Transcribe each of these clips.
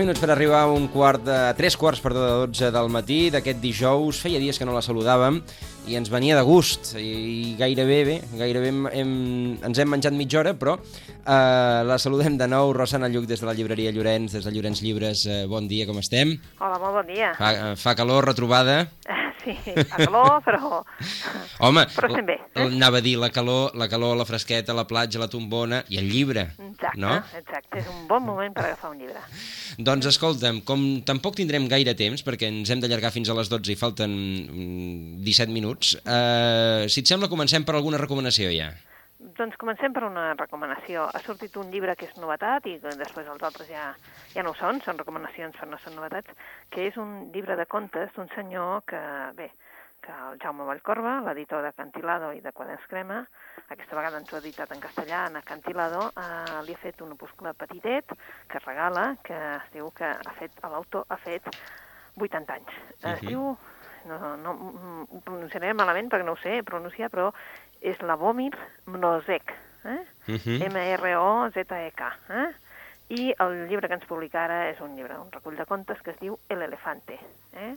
Minuts per arribar a un quart de... tres quarts, perdó, de 12 del matí d'aquest dijous. Feia dies que no la saludàvem i ens venia de gust i gairebé bé, gairebé hem, hem, ens hem menjat mitja hora, però eh, la saludem de nou, Rosana Lluc des de la llibreria Llorenç, des de Llorenç Llibres. Eh, bon dia, com estem? Hola, molt bon dia. Fa, eh, fa calor, retrobada. Sí, a calor, però... Home, Però estem bé, eh? anava a dir la calor, la calor, la fresqueta, la platja, la tombona i el llibre, Exacte, no? exacte. És un bon moment per agafar un llibre. Doncs escolta'm, com tampoc tindrem gaire temps, perquè ens hem d'allargar fins a les 12 i falten mm, 17 minuts, eh, si et sembla comencem per alguna recomanació ja. Doncs comencem per una recomanació. Ha sortit un llibre que és novetat i després els altres ja, ja no ho són, són recomanacions però no són novetats, que és un llibre de contes d'un senyor que, bé, que el Jaume Vallcorba, l'editor de Cantilado i de Quaderns Crema, aquesta vegada ens ho ha editat en castellà, en Cantilado, eh, li ha fet un opuscle petitet que regala, que es diu que ha fet, l'autor ha fet 80 anys. Es Mhm. diu, no, no, mm, ho pronunciaré malament perquè no ho sé pronunciar, però és la Vomir Mrozek, eh? Uh -huh. M-R-O-Z-E-K. Eh? I el llibre que ens publica ara és un llibre, un recull de contes que es diu El elefante. Eh?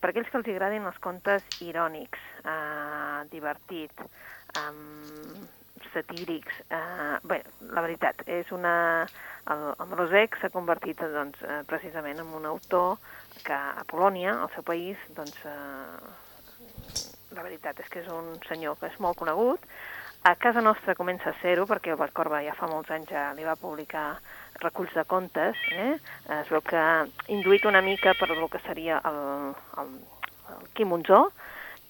Per aquells que els agradin els contes irònics, eh, divertit, eh, satírics, eh, bé, la veritat, és una... El, el Mrozek s'ha convertit doncs, eh, precisament en un autor que a Polònia, al seu país, doncs, eh, la veritat és que és un senyor que és molt conegut. A casa nostra comença a ser-ho, perquè el Valcorba ja fa molts anys ja li va publicar reculls de contes, eh? es veu que induït una mica per el que seria el, el, el Quim Monzó,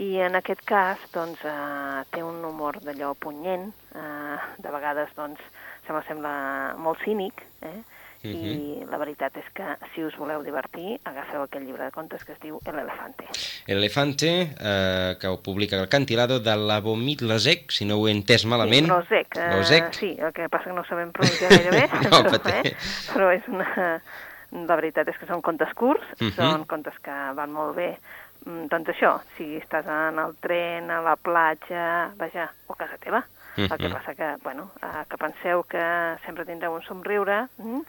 i en aquest cas doncs, eh, té un humor d'allò punyent, eh, de vegades doncs, sembla, sembla molt cínic, eh? I la veritat és que si us voleu divertir, agafeu aquell llibre de contes que es diu El elefante. El Elefante, eh, que ho publica el Cantilado de la Vomit Lasek, si no ho he entès malament. Sí, Rosec. eh, sí, el que passa que no sabem pronunciar gaire bé, No, però, paté. però és una... La veritat és que són contes curts, Mhm. són contes que van molt bé. Doncs això, si estàs en el tren, a la platja, vaja, o a casa teva. El que Mhm. passa que, bueno, eh, que penseu que sempre tindreu un somriure, mm?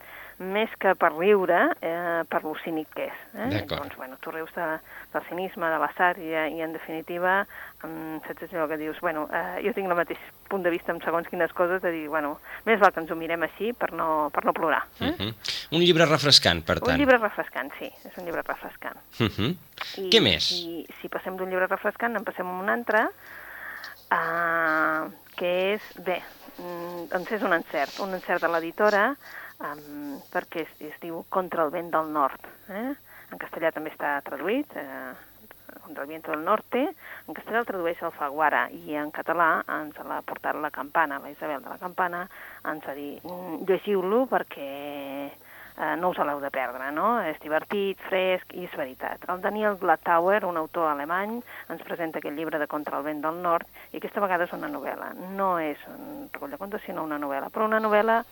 Més que per riure, eh, per lo cínic que és. Eh? Doncs, bueno, tu rius de, del cinisme, de la sària, i en definitiva, mm, saps allò que dius, bueno, eh, jo tinc el mateix punt de vista amb segons quines coses, de dir, bueno, més val que ens ho mirem així per no, per no plorar. Eh? Uh -huh. Un llibre refrescant, per tant. Un llibre refrescant, sí, és un llibre refrescant. Uh -huh. I, Què més? I si passem d'un llibre refrescant, en passem a un altre, uh, que és, bé, mm, doncs és un encert, un encert de l'editora, um, perquè es, es diu Contra el vent del nord. Eh? En castellà també està traduït, eh, Contra el viento del norte, en castellà el tradueix el Faguara, i en català ens l'ha portat la Campana, la Isabel de la Campana, ens ha dit, "Mm, llegiu-lo perquè eh, no us l'heu de perdre, no? És divertit, fresc i és veritat. El Daniel Glattauer, un autor alemany, ens presenta aquest llibre de Contra el vent del nord i aquesta vegada és una novel·la. No és un recull de contes, sinó una novel·la, però una novel·la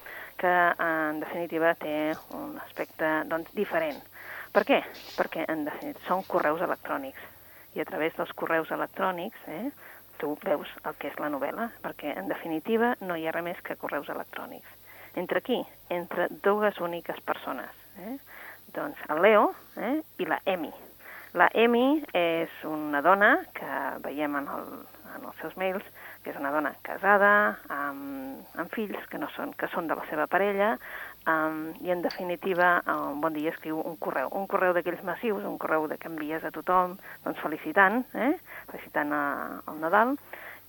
que en definitiva té un aspecte doncs, diferent. Per què? Perquè en definitiva són correus electrònics i a través dels correus electrònics eh, tu veus el que és la novel·la, perquè en definitiva no hi ha res més que correus electrònics. Entre qui? Entre dues úniques persones. Eh? Doncs el Leo eh? i la Emi. La Emi és una dona que veiem en, el, en els seus mails, que és una dona casada, amb, amb fills que, no són, que són de la seva parella, um, i en definitiva un bon dia escriu un correu, un correu d'aquells massius, un correu de que envies a tothom doncs felicitant, eh? felicitant a, el Nadal,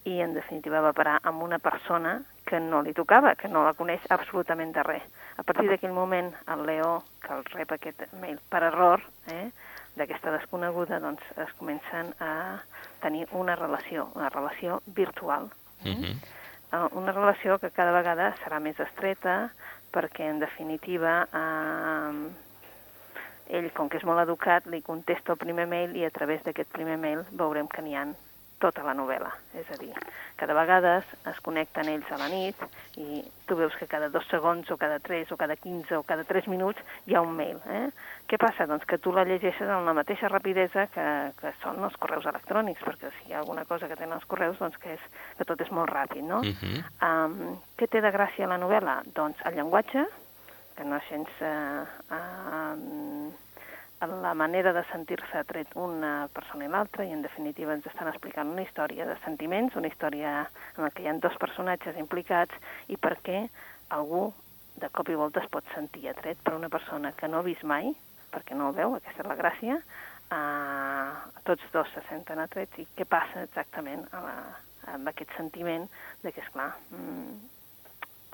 i en definitiva va parar amb una persona que no li tocava, que no la coneix absolutament de res. A partir d'aquell moment, el Leo, que el rep aquest mail per error, eh, d'aquesta desconeguda, doncs es comencen a tenir una relació, una relació virtual. Uh -huh. Eh, Una relació que cada vegada serà més estreta perquè, en definitiva, eh, ell, com que és molt educat, li contesta el primer mail i a través d'aquest primer mail veurem que n'hi han tota la novel·la. És a dir, cada vegada es connecten ells a la nit i tu veus que cada dos segons o cada tres o cada 15 o cada tres minuts hi ha un mail. Eh? Què passa? Doncs que tu la llegeixes amb la mateixa rapidesa que, que són els correus electrònics, perquè si hi ha alguna cosa que tenen els correus, doncs que, és, que tot és molt ràpid, no? Uh -huh. um, què té de gràcia la novel·la? Doncs el llenguatge, que no és gens... Uh, uh, la manera de sentir-se tret una persona i l'altra i en definitiva ens estan explicant una història de sentiments, una història en la que hi ha dos personatges implicats i per què algú de cop i volta es pot sentir atret per una persona que no ha vist mai, perquè no el veu, aquesta és la gràcia, eh, tots dos se senten atrets i què passa exactament a la, amb aquest sentiment de que, esclar, mm,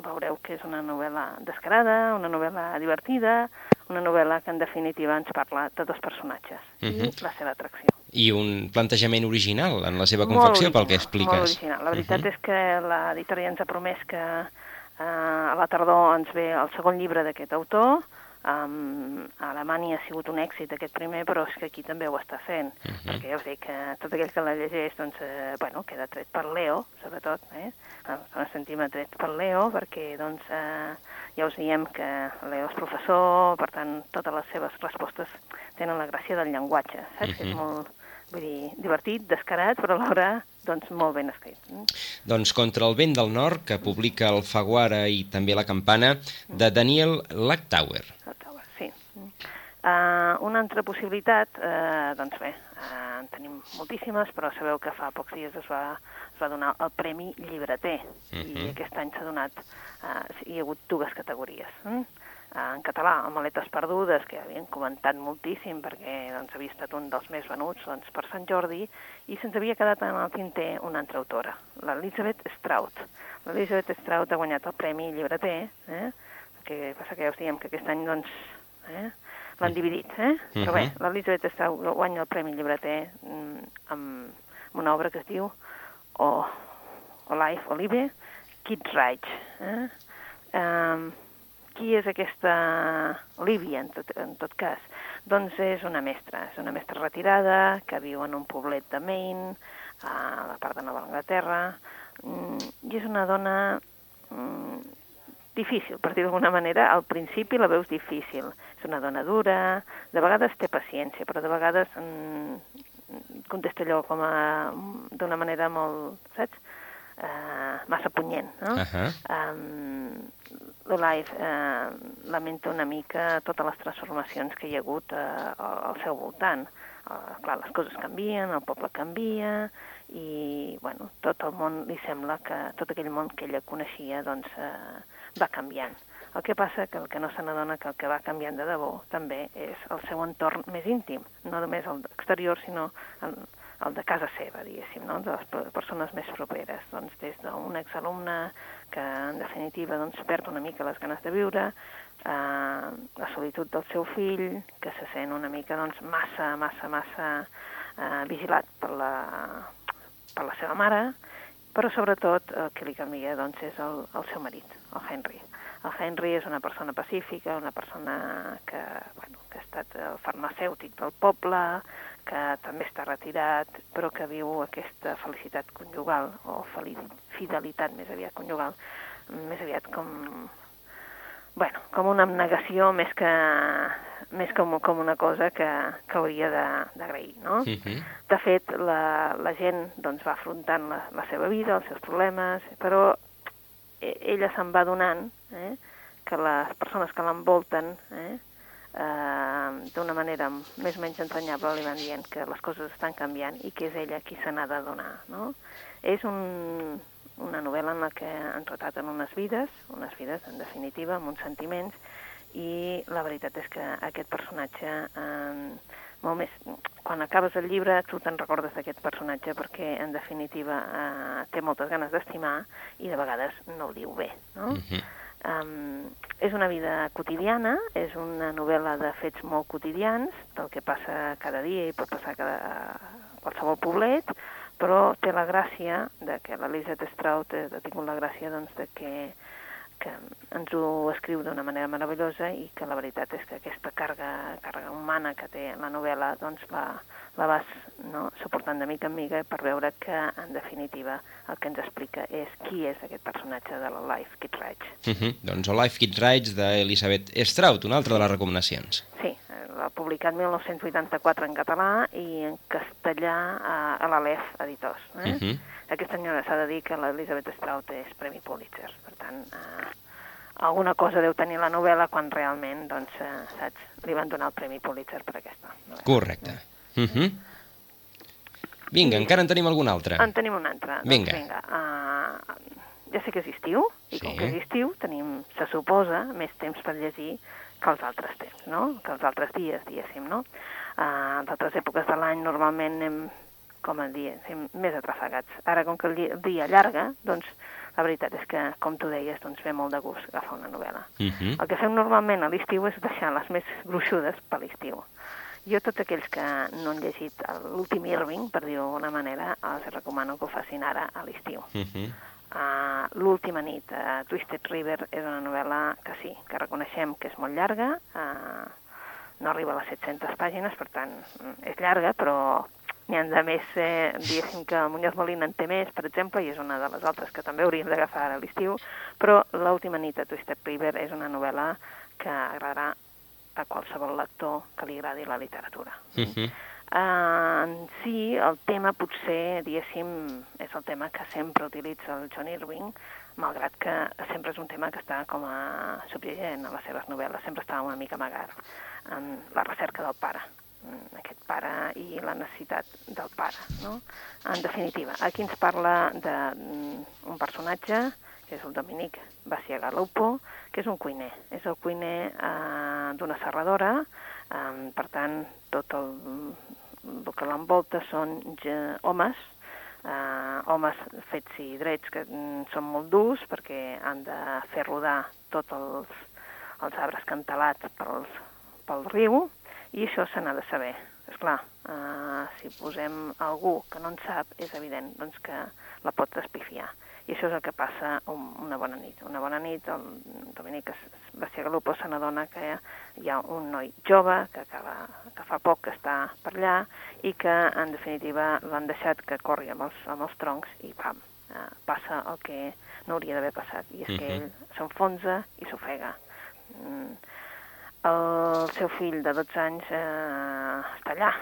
veureu que és una novel·la descarada, una novel·la divertida, una novel·la que en definitiva ens parla de dos personatges uh -huh. i la seva atracció. I un plantejament original en la seva confecció, original, pel que expliques. Molt original. La veritat uh -huh. és que l'editora ja ens ha promès que eh, a la tardor ens ve el segon llibre d'aquest autor, Um, a Alemanya ha sigut un èxit aquest primer, però és que aquí també ho està fent, uh -huh. perquè ja us dic que tot aquell que la llegeix, doncs, eh, bueno, queda tret per Leo, sobretot, eh? Ens sentim atret per Leo, perquè, doncs, eh, ja us diem que Leo és professor, per tant, totes les seves respostes tenen la gràcia del llenguatge, saps? Uh -huh. És molt, vull dir, divertit, descarat, però alhora doncs molt ben escrit. Doncs Contra el vent del nord, que publica el Faguara i també la Campana, de Daniel Lactauer. Lactauer, sí. Uh, una altra possibilitat, uh, doncs bé, uh, en tenim moltíssimes, però sabeu que fa pocs dies es va, es va donar el Premi Llibreter, uh -huh. i aquest any s'ha donat, uh, hi ha hagut dues categories. Mm? En català, amb Maletes Perdudes, que havien comentat moltíssim perquè doncs, havia estat un dels més venuts doncs, per Sant Jordi, i se'ns havia quedat en el tinter una altra autora, l'Elisabeth Strout. L'Elisabeth Strout ha guanyat el Premi Llibreter, eh? que passa que ja us diem que aquest any doncs, eh? l'han dividit, eh? Uh -huh. però bé, l'Elisabeth Strout guanya el Premi Llibreter mm, amb una obra que es diu O, o Life Olive, Kid Reich. Eh? Um, qui és aquesta Olivia, en tot, en tot cas? Doncs és una mestra, és una mestra retirada que viu en un poblet de Maine, a la part de Nova Anglaterra, mm, i és una dona mm, difícil, per dir d'alguna manera. Al principi la veus difícil. És una dona dura, de vegades té paciència, però de vegades mm, contesta allò com a d'una manera molt, saps? Uh, massa punyent, no? Uh -huh. um, Life eh, lamenta una mica totes les transformacions que hi ha hagut eh, al seu voltant. Eh, clar, les coses canvien, el poble canvia, i bueno, tot el món li sembla que tot aquell món que ella coneixia doncs, eh, va canviant. El que passa que el que no se n'adona que el que va canviant de debò també és el seu entorn més íntim, no només el exterior, sinó el, el de casa seva, diguéssim, no? de les persones més properes, doncs des d'un exalumne que en definitiva doncs, perd una mica les ganes de viure, eh, la solitud del seu fill, que se sent una mica doncs, massa, massa, massa eh, vigilat per la, per la seva mare, però sobretot el que li canvia doncs, és el, el seu marit, el Henry. El Henry és una persona pacífica, una persona que, bueno, que ha estat el farmacèutic del poble, que també està retirat, però que viu aquesta felicitat conjugal, o fidelitat més aviat conjugal, més aviat com, bueno, com una abnegació més que, més com, com una cosa que, que hauria d'agrair, no? Uh -huh. De fet, la, la gent doncs, va afrontant la, la seva vida, els seus problemes, però ella se'n va donant eh, que les persones que l'envolten eh, eh, d'una manera més o menys entranyable li van dient que les coses estan canviant i que és ella qui se n'ha de donar. No? És un, una novel·la en la que han retraten unes vides, unes vides en definitiva, amb uns sentiments, i la veritat és que aquest personatge, eh, molt més, quan acabes el llibre tu te'n recordes d'aquest personatge perquè en definitiva eh, té moltes ganes d'estimar i de vegades no ho diu bé, no? Uh -huh. Um, és una vida quotidiana, és una novel·la de fets molt quotidians, del que passa cada dia i pot passar cada, a qualsevol poblet, però té la gràcia de que l'Elisabeth Strout ha tingut la gràcia doncs, de que que ens ho escriu d'una manera meravellosa i que la veritat és que aquesta càrrega, càrrega humana que té la novel·la doncs la, la vas no, suportant de mica en mica per veure que, en definitiva, el que ens explica és qui és aquest personatge de la Life Kid Rage. Uh -huh. Doncs Life Kid Rage d'Elisabet Straut, una altra de les recomanacions. Sí, publicat 1984 en català i en castellà a, a l'Alef Editors. Eh? Uh -huh. Aquesta senyora s'ha de dir que l'Elisabet Straut és Premi Pulitzer, per tant, eh, alguna cosa deu tenir la novel·la quan realment, doncs, eh, saps, li van donar el Premi Pulitzer per aquesta novel·la. Correcte. Uh -huh. Vinga, encara en tenim algun altre. En tenim un altre. Vinga. Doncs vinga uh, ja sé que és estiu, i Sí. com que és estiu tenim, se suposa, més temps per llegir que els altres temps, no? Que els altres dies, diguéssim, no? Uh, en altres èpoques de l'any normalment anem, com dir, anem més atrafegats. Ara, com que el dia, el dia allarga, doncs la veritat és que, com tu deies, doncs ve molt de gust agafar una novel·la. Uh -huh. El que fem normalment a l'estiu és deixar les més gruixudes per l'estiu. Jo, tots aquells que no han llegit l'últim Irving, per dir-ho d'alguna manera, els recomano que ho facin ara a l'estiu. Uh -huh. Uh, L'última nit, uh, Twisted River, és una novel·la que sí, que reconeixem que és molt llarga, uh, no arriba a les 700 pàgines, per tant, mm, és llarga, però n'hi ha de més, eh, diguéssim que Muñoz Molina en té més, per exemple, i és una de les altres que també hauríem d'agafar a l'estiu, però L'última nit de Twisted River és una novel·la que agradarà a qualsevol lector que li agradi la literatura. Uh -huh. Uh, en si, el tema potser, diguéssim, és el tema que sempre utilitza el John Irving, malgrat que sempre és un tema que està com a subjacent a les seves novel·les, sempre està una mica amagat en la recerca del pare, aquest pare i la necessitat del pare, no? En definitiva, aquí ens parla d'un personatge, que és el Dominic Baciagalupo, que és un cuiner. És el cuiner eh, d'una serradora, eh, per tant, tot el, el que l'envolta són ja, homes, eh, homes fets i drets que mm, són molt durs perquè han de fer rodar tots els, els arbres cantalats pels, pel riu i això se n'ha de saber. És clar, eh, si posem algú que no en sap, és evident doncs, que la pot despifiar. I això és el que passa un, una bona nit. Una bona nit, el Dominic Baciagalupo se n'adona que hi ha un noi jove que, acaba, que fa poc que està per allà i que, en definitiva, l'han deixat que corri amb els, amb els troncs i, pam, eh, passa el que no hauria d'haver passat. I és que ell s'enfonsa i s'ofega. Mm. El seu fill de 12 anys eh, està allà,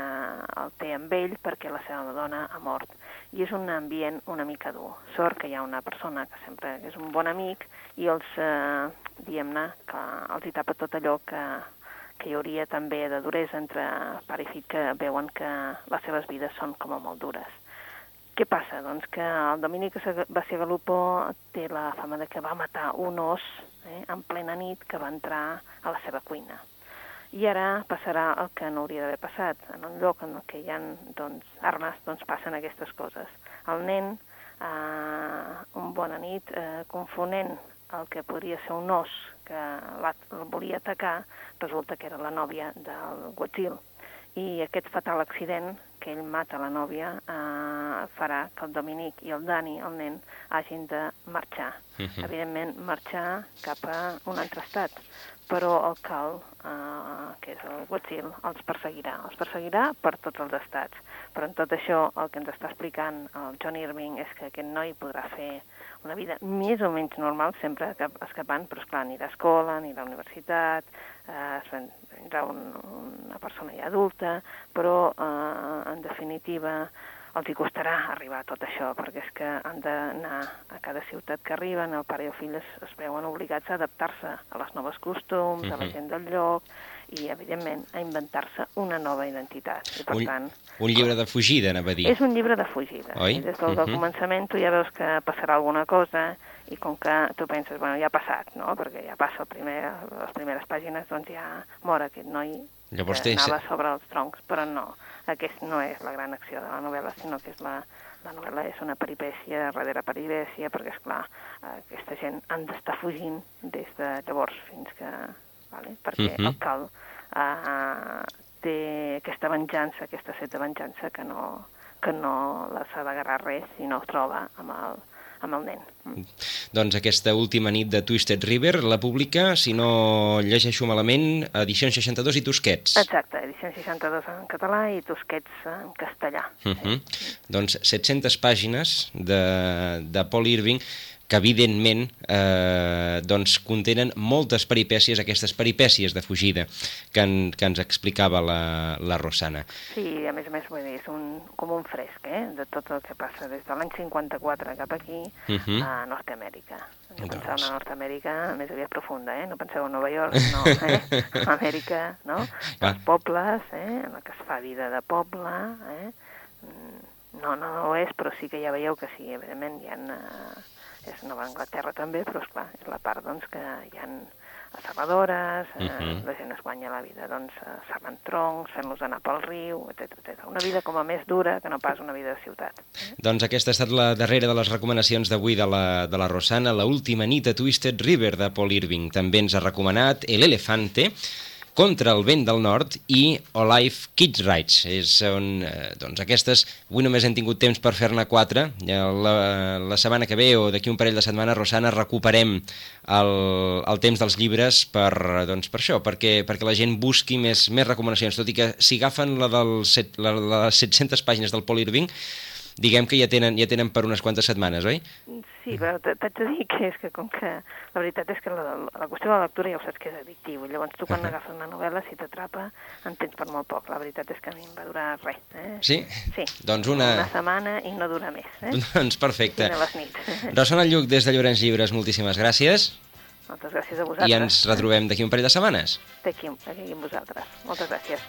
eh, el té amb ell perquè la seva dona ha mort. I és un ambient una mica dur. Sort que hi ha una persona que sempre és un bon amic i els, eh, diguem-ne, que els hi tapa tot allò que, que hi hauria també de duresa entre pare i fill que veuen que les seves vides són com a molt dures. Què passa? Doncs que el Dominic Bacigalupo té la fama de que va matar un os eh, en plena nit que va entrar a la seva cuina. I ara passarà el que no hauria d'haver passat. En un lloc en què hi ha doncs, armes, doncs passen aquestes coses. El nen, eh, un bona nit, eh, confonent el que podria ser un os que el volia atacar, resulta que era la nòvia del Godzilla. I aquest fatal accident, que ell mata la nòvia, eh, farà que el Dominic i el Dani, el nen, hagin de marxar. Uh -huh. Evidentment, marxar cap a un altre estat. Però el cal, eh, que és el Godzilla, els perseguirà. Els perseguirà per tots els estats. Però en tot això, el que ens està explicant el John Irving és que aquest noi podrà fer una vida més o menys normal, sempre escapant, però esclar, anirà a escola, anirà a la universitat, eh, tindrà un, una persona ja adulta, però eh, en definitiva els hi costarà arribar a tot això, perquè és que han d'anar a cada ciutat que arriben, el pare i el fill es, es veuen obligats a adaptar-se a les noves costums, uh -huh. a la gent del lloc, i, evidentment, a inventar-se una nova identitat. I, per un, tant, un llibre de fugida, anava a dir. és un llibre de fugida. Oi? I des del, del Mhm. començament tu ja veus que passarà alguna cosa i com que tu penses, bueno, ja ha passat, no? Perquè ja passa el primer, les primeres pàgines, doncs ja mor aquest noi Llavors que té- anava sobre els troncs, però no, aquest no és la gran acció de la novel·la, sinó que és la, la novel·la és una peripècia darrere peripècia, perquè, és clar aquesta gent han d'estar fugint des de llavors fins que... Vale? Perquè Mhm. el cal uh, té aquesta venjança, aquesta set de venjança que no, que no la s'ha d'agarrar res si no es troba amb el, amb el nen. Mm. Doncs aquesta última nit de Twisted River la publica, si no llegeixo malament, Edicions 62 i Tusquets. Exacte, edició 62 en català i Tusquets en castellà. Uh -huh. Doncs 700 pàgines de, de Paul Irving que evidentment eh, doncs contenen moltes peripècies, aquestes peripècies de fugida que, en, que ens explicava la, la Rosana. Sí, a més a més, vull dir, és un, com un fresc, eh?, de tot el que passa des de l'any 54 cap aquí uh -huh. a Nord-Amèrica. No doncs... penseu en Nord-Amèrica més aviat profunda, eh? No penseu en Nova York, no, eh? Amèrica, no? Els pobles, eh? En la que es fa vida de poble, eh? No, no, no ho és, però sí que ja veieu que sí, evidentment hi ha... Eh, és Nova Anglaterra també, però esclar, és la part doncs, que hi ha serradores, eh, uh -huh. la gent es guanya la vida doncs, eh, serrant troncs, fent-los anar pel riu, etc, etc. Una vida com a més dura que no pas una vida de ciutat. Eh? Doncs aquesta ha estat la darrera de les recomanacions d'avui de, la, de la Rosana, la última nit a Twisted River de Paul Irving. També ens ha recomanat El Elefante, contra el vent del nord i Olive Kids Rights. És on, eh, doncs aquestes, avui només hem tingut temps per fer-ne quatre, la, la setmana que ve o d'aquí un parell de setmanes, Rosana, recuperem el, el temps dels llibres per, doncs, per això, perquè, perquè la gent busqui més, més recomanacions, tot i que si agafen la, del set, la, les 700 pàgines del Paul Irving, diguem que ja tenen, ja tenen per unes quantes setmanes, oi? Sí, però t'haig de dir que és que com que la veritat és que la, la qüestió de la lectura ja ho saps que és addictiu, llavors tu quan uh -huh. agafes una novel·la, si t'atrapa, en tens per molt poc. La veritat és que a mi em va durar res. Eh? Sí? Sí. Doncs una... Una setmana i no dura més. Eh? Doncs perfecte. Fins a les nits. Rosana Lluc, des de Llorenç Llibres, moltíssimes gràcies. Moltes gràcies a vosaltres. I ens retrobem d'aquí un parell de setmanes. D'aquí amb vosaltres. Moltes gràcies.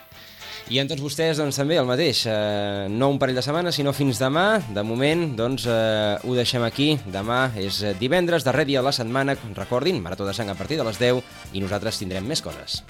I en tots vostès, doncs, també el mateix. Eh, no un parell de setmanes, sinó fins demà. De moment, doncs, eh, ho deixem aquí. Demà és divendres, darrer dia de la setmana. Recordin, Marató de Sang a partir de les 10 i nosaltres tindrem més coses.